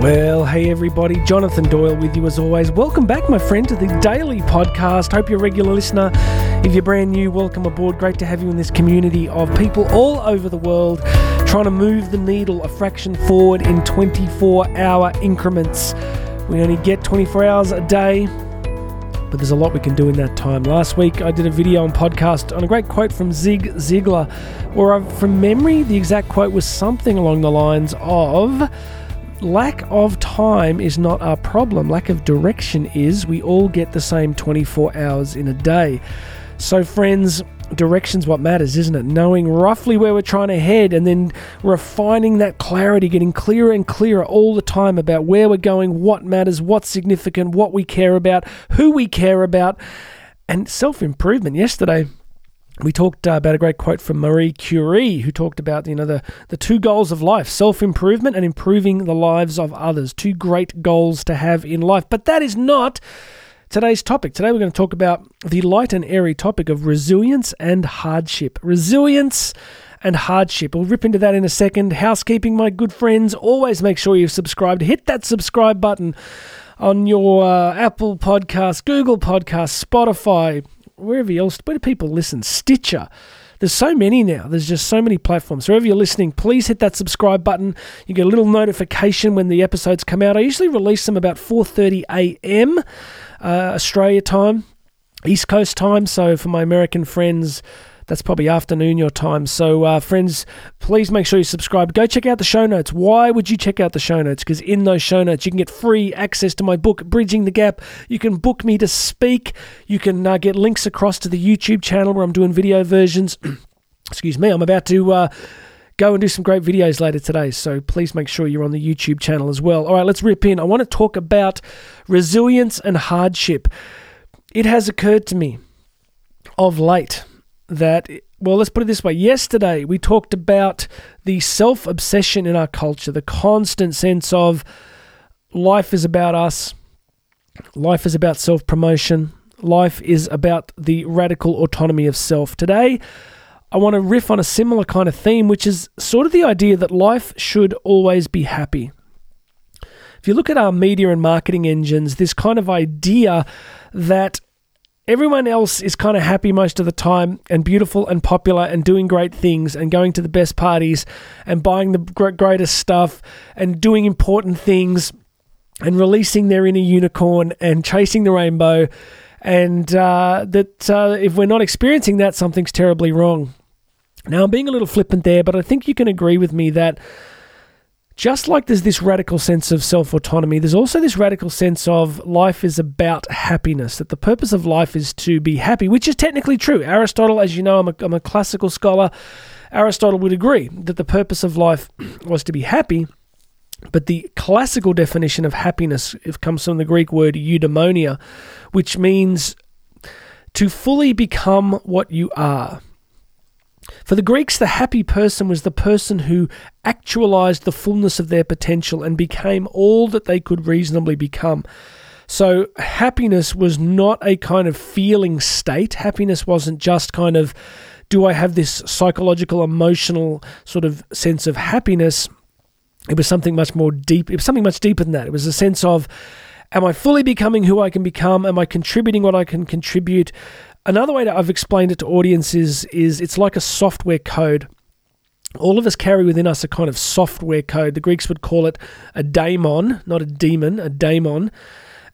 Well, hey everybody, Jonathan Doyle with you as always. Welcome back, my friend, to the daily podcast. Hope you're a regular listener. If you're brand new, welcome aboard. Great to have you in this community of people all over the world trying to move the needle a fraction forward in 24 hour increments. We only get 24 hours a day, but there's a lot we can do in that time. Last week, I did a video on podcast on a great quote from Zig Ziglar, where I, from memory, the exact quote was something along the lines of lack of time is not our problem. Lack of direction is. We all get the same 24 hours in a day. So, friends, direction's what matters, isn't it? Knowing roughly where we're trying to head and then refining that clarity, getting clearer and clearer all the time about where we're going, what matters, what's significant, what we care about, who we care about, and self improvement. Yesterday, we talked uh, about a great quote from Marie Curie, who talked about you know the the two goals of life: self improvement and improving the lives of others. Two great goals to have in life. But that is not today's topic. Today we're going to talk about the light and airy topic of resilience and hardship. Resilience and hardship. We'll rip into that in a second. Housekeeping, my good friends. Always make sure you've subscribed. Hit that subscribe button on your uh, Apple Podcast, Google Podcast, Spotify wherever else, where do people listen? Stitcher. There's so many now. There's just so many platforms. Wherever you're listening, please hit that subscribe button. You get a little notification when the episodes come out. I usually release them about 4:30 a.m. Uh, Australia time, East Coast time. So for my American friends, that's probably afternoon your time. So, uh, friends, please make sure you subscribe. Go check out the show notes. Why would you check out the show notes? Because in those show notes, you can get free access to my book, Bridging the Gap. You can book me to speak. You can uh, get links across to the YouTube channel where I'm doing video versions. Excuse me, I'm about to. Uh, go and do some great videos later today. So please make sure you're on the YouTube channel as well. All right, let's rip in. I want to talk about resilience and hardship. It has occurred to me of late that, well, let's put it this way. Yesterday, we talked about the self obsession in our culture, the constant sense of life is about us, life is about self promotion, life is about the radical autonomy of self. Today, I want to riff on a similar kind of theme, which is sort of the idea that life should always be happy. If you look at our media and marketing engines, this kind of idea that everyone else is kind of happy most of the time and beautiful and popular and doing great things and going to the best parties and buying the greatest stuff and doing important things and releasing their inner unicorn and chasing the rainbow. And uh, that uh, if we're not experiencing that, something's terribly wrong. Now, I'm being a little flippant there, but I think you can agree with me that just like there's this radical sense of self autonomy, there's also this radical sense of life is about happiness, that the purpose of life is to be happy, which is technically true. Aristotle, as you know, I'm a, I'm a classical scholar. Aristotle would agree that the purpose of life was to be happy. But the classical definition of happiness comes from the Greek word eudaimonia, which means to fully become what you are. For the Greeks, the happy person was the person who actualized the fullness of their potential and became all that they could reasonably become. So, happiness was not a kind of feeling state. Happiness wasn't just kind of, do I have this psychological, emotional sort of sense of happiness? It was something much more deep. It was something much deeper than that. It was a sense of, am I fully becoming who I can become? Am I contributing what I can contribute? Another way that I've explained it to audiences is it's like a software code. All of us carry within us a kind of software code. The Greeks would call it a daemon, not a demon, a daemon.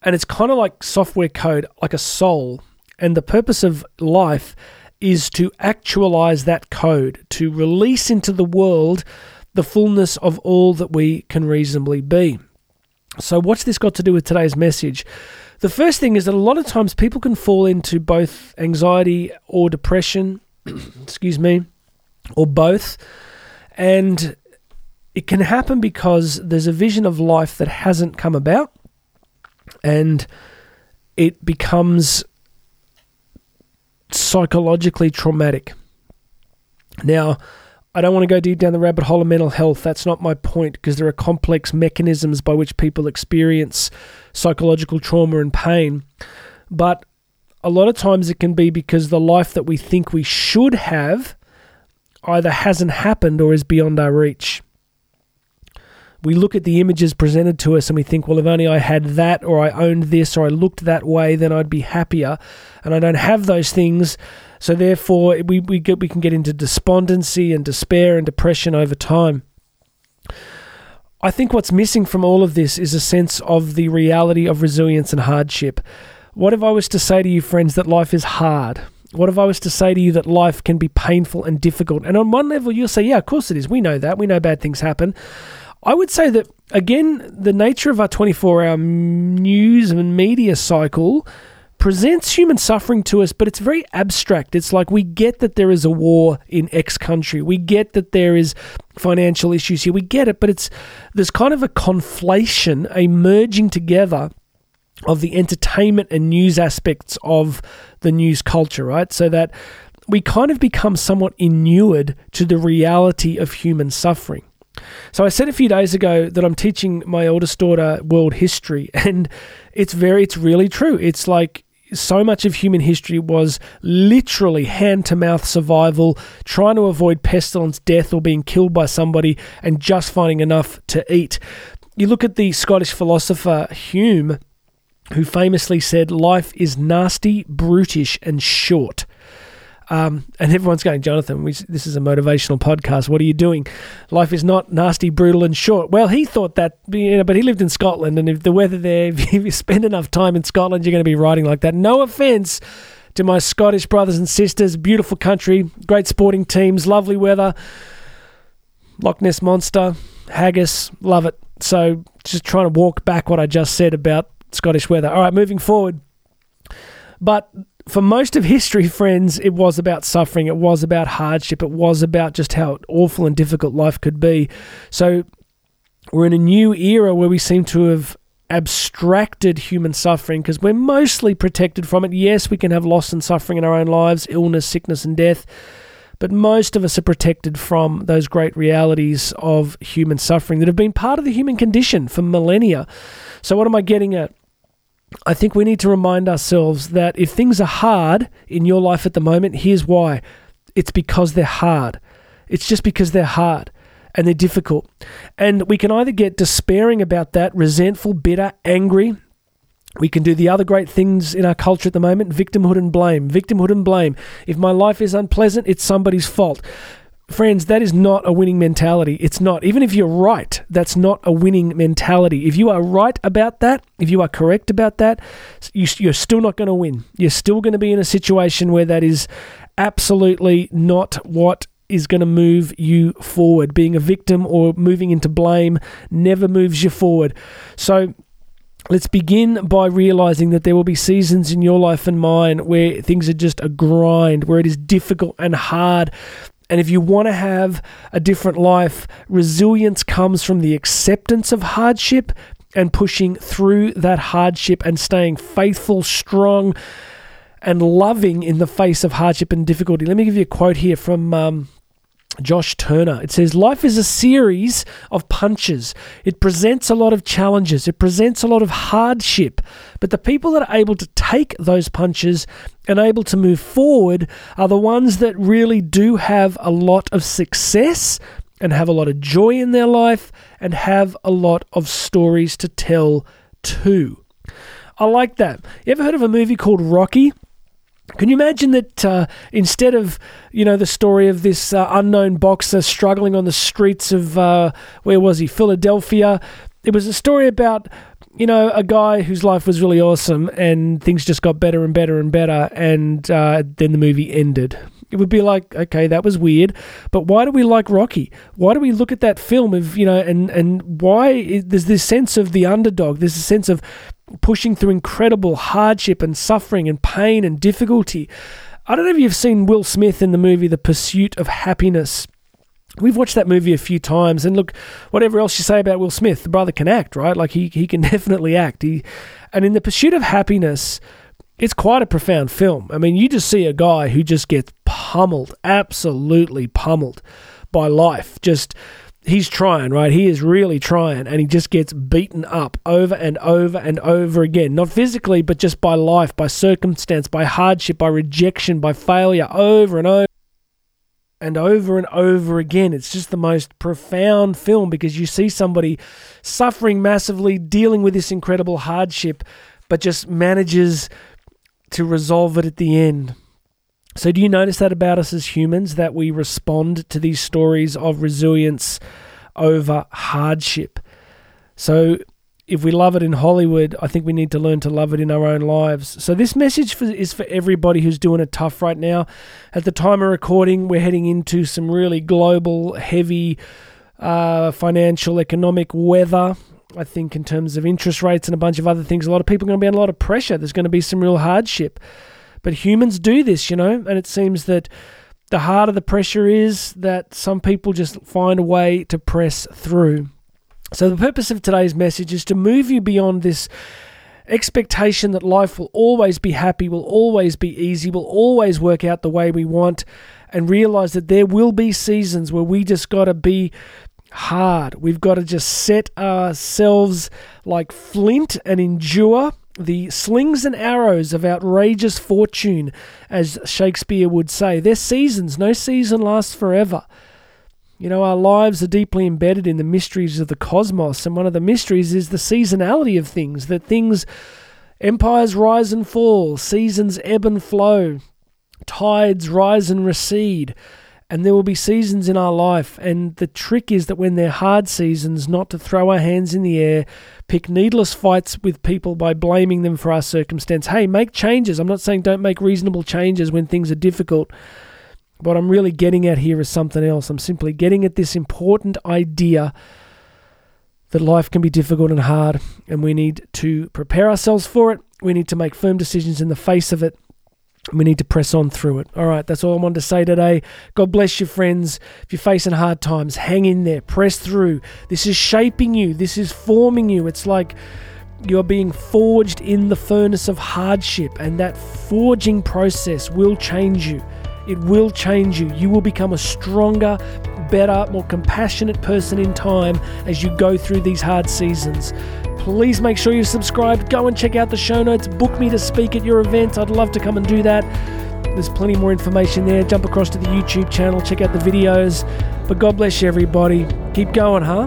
And it's kind of like software code, like a soul. And the purpose of life is to actualize that code, to release into the world the fullness of all that we can reasonably be. So, what's this got to do with today's message? The first thing is that a lot of times people can fall into both anxiety or depression, excuse me, or both. And it can happen because there's a vision of life that hasn't come about and it becomes psychologically traumatic. Now, I don't want to go deep down the rabbit hole of mental health. That's not my point because there are complex mechanisms by which people experience psychological trauma and pain. But a lot of times it can be because the life that we think we should have either hasn't happened or is beyond our reach. we look at the images presented to us and we think, well, if only I had that or I owned this or I looked that way, then I'd be happier. And I don't have those things. So therefore, we, we, get, we can get into despondency and despair and depression over time. I think what's missing from all of this is a sense of the reality of resilience and hardship. What if I was to say to you, friends, that life is hard? What if I was to say to you that life can be painful and difficult? And on one level, you'll say, yeah, of course it is. We know that. We know bad things happen. I would say that, again, the nature of our 24 hour news and media cycle presents human suffering to us, but it's very abstract. It's like we get that there is a war in X country. We get that there is financial issues here. We get it, but it's there's kind of a conflation, a merging together of the entertainment and news aspects of the news culture, right? So that we kind of become somewhat inured to the reality of human suffering. So I said a few days ago that I'm teaching my oldest daughter world history and it's very it's really true. It's like so much of human history was literally hand to mouth survival, trying to avoid pestilence, death, or being killed by somebody, and just finding enough to eat. You look at the Scottish philosopher Hume, who famously said, Life is nasty, brutish, and short. Um, and everyone's going, Jonathan, we, this is a motivational podcast. What are you doing? Life is not nasty, brutal, and short. Well, he thought that, you know, but he lived in Scotland, and if the weather there, if you spend enough time in Scotland, you're going to be writing like that. No offense to my Scottish brothers and sisters. Beautiful country, great sporting teams, lovely weather. Loch Ness Monster, haggis, love it. So just trying to walk back what I just said about Scottish weather. All right, moving forward. But for most of history, friends, it was about suffering. It was about hardship. It was about just how awful and difficult life could be. So we're in a new era where we seem to have abstracted human suffering because we're mostly protected from it. Yes, we can have loss and suffering in our own lives, illness, sickness, and death. But most of us are protected from those great realities of human suffering that have been part of the human condition for millennia. So, what am I getting at? I think we need to remind ourselves that if things are hard in your life at the moment, here's why it's because they're hard. It's just because they're hard and they're difficult. And we can either get despairing about that, resentful, bitter, angry. We can do the other great things in our culture at the moment victimhood and blame. Victimhood and blame. If my life is unpleasant, it's somebody's fault. Friends, that is not a winning mentality. It's not. Even if you're right, that's not a winning mentality. If you are right about that, if you are correct about that, you, are still not going to win. You're still going to be in a situation where that is absolutely not what is going to move you forward. Being a victim or moving into blame never moves you forward. So, Let's begin by realizing that there will be seasons in your life and mine where things are just a grind, where it is difficult and hard, and if you want to have a different life, resilience comes from the acceptance of hardship and pushing through that hardship and staying faithful, strong, and loving in the face of hardship and difficulty. Let me give you a quote here from um, Josh Turner. It says, Life is a series of punches. It presents a lot of challenges, it presents a lot of hardship. But the people that are able to take those punches and able to move forward are the ones that really do have a lot of success and have a lot of joy in their life and have a lot of stories to tell too. I like that. You ever heard of a movie called Rocky? Can you imagine that uh, instead of you know the story of this uh, unknown boxer struggling on the streets of uh, where was he Philadelphia, it was a story about you know a guy whose life was really awesome and things just got better and better and better, and uh, then the movie ended. It would be like, okay, that was weird, but why do we like Rocky? Why do we look at that film of you know, and and why is, there's this sense of the underdog? There's a sense of pushing through incredible hardship and suffering and pain and difficulty. I don't know if you've seen Will Smith in the movie The Pursuit of Happiness. We've watched that movie a few times, and look, whatever else you say about Will Smith, the brother can act, right? Like he he can definitely act. He, and in The Pursuit of Happiness, it's quite a profound film. I mean, you just see a guy who just gets pummeled, absolutely pummeled by life. Just he's trying, right? He is really trying, and he just gets beaten up over and over and over again. Not physically, but just by life, by circumstance, by hardship, by rejection, by failure, over and over. and over and over again. It's just the most profound film because you see somebody suffering massively, dealing with this incredible hardship, but just manages to resolve it at the end. So, do you notice that about us as humans that we respond to these stories of resilience over hardship? So, if we love it in Hollywood, I think we need to learn to love it in our own lives. So, this message for, is for everybody who's doing it tough right now. At the time of recording, we're heading into some really global, heavy uh, financial, economic weather. I think, in terms of interest rates and a bunch of other things, a lot of people are going to be under a lot of pressure. There's going to be some real hardship. But humans do this, you know, and it seems that the harder the pressure is, that some people just find a way to press through. So, the purpose of today's message is to move you beyond this expectation that life will always be happy, will always be easy, will always work out the way we want, and realize that there will be seasons where we just got to be hard. We've got to just set ourselves like flint and endure the slings and arrows of outrageous fortune, as Shakespeare would say. They're seasons, no season lasts forever. You know, our lives are deeply embedded in the mysteries of the cosmos, and one of the mysteries is the seasonality of things, that things, empires rise and fall, seasons ebb and flow, tides rise and recede, and there will be seasons in our life. And the trick is that when they're hard seasons, not to throw our hands in the air, pick needless fights with people by blaming them for our circumstance. Hey, make changes. I'm not saying don't make reasonable changes when things are difficult what I'm really getting at here is something else. I'm simply getting at this important idea that life can be difficult and hard, and we need to prepare ourselves for it. We need to make firm decisions in the face of it. We need to press on through it. All right, that's all I wanted to say today. God bless you, friends. If you're facing hard times, hang in there, press through. This is shaping you, this is forming you. It's like you're being forged in the furnace of hardship, and that forging process will change you. It will change you. You will become a stronger, better, more compassionate person in time as you go through these hard seasons. Please make sure you subscribe. Go and check out the show notes. Book me to speak at your event. I'd love to come and do that. There's plenty more information there. Jump across to the YouTube channel, check out the videos. But God bless you, everybody. Keep going, huh?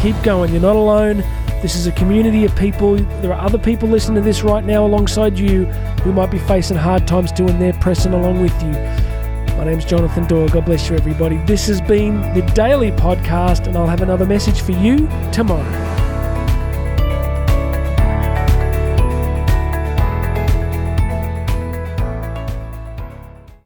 Keep going. You're not alone. This is a community of people. There are other people listening to this right now alongside you who might be facing hard times too, and they're pressing along with you. My name's Jonathan Doyle. God bless you, everybody. This has been the Daily Podcast, and I'll have another message for you tomorrow.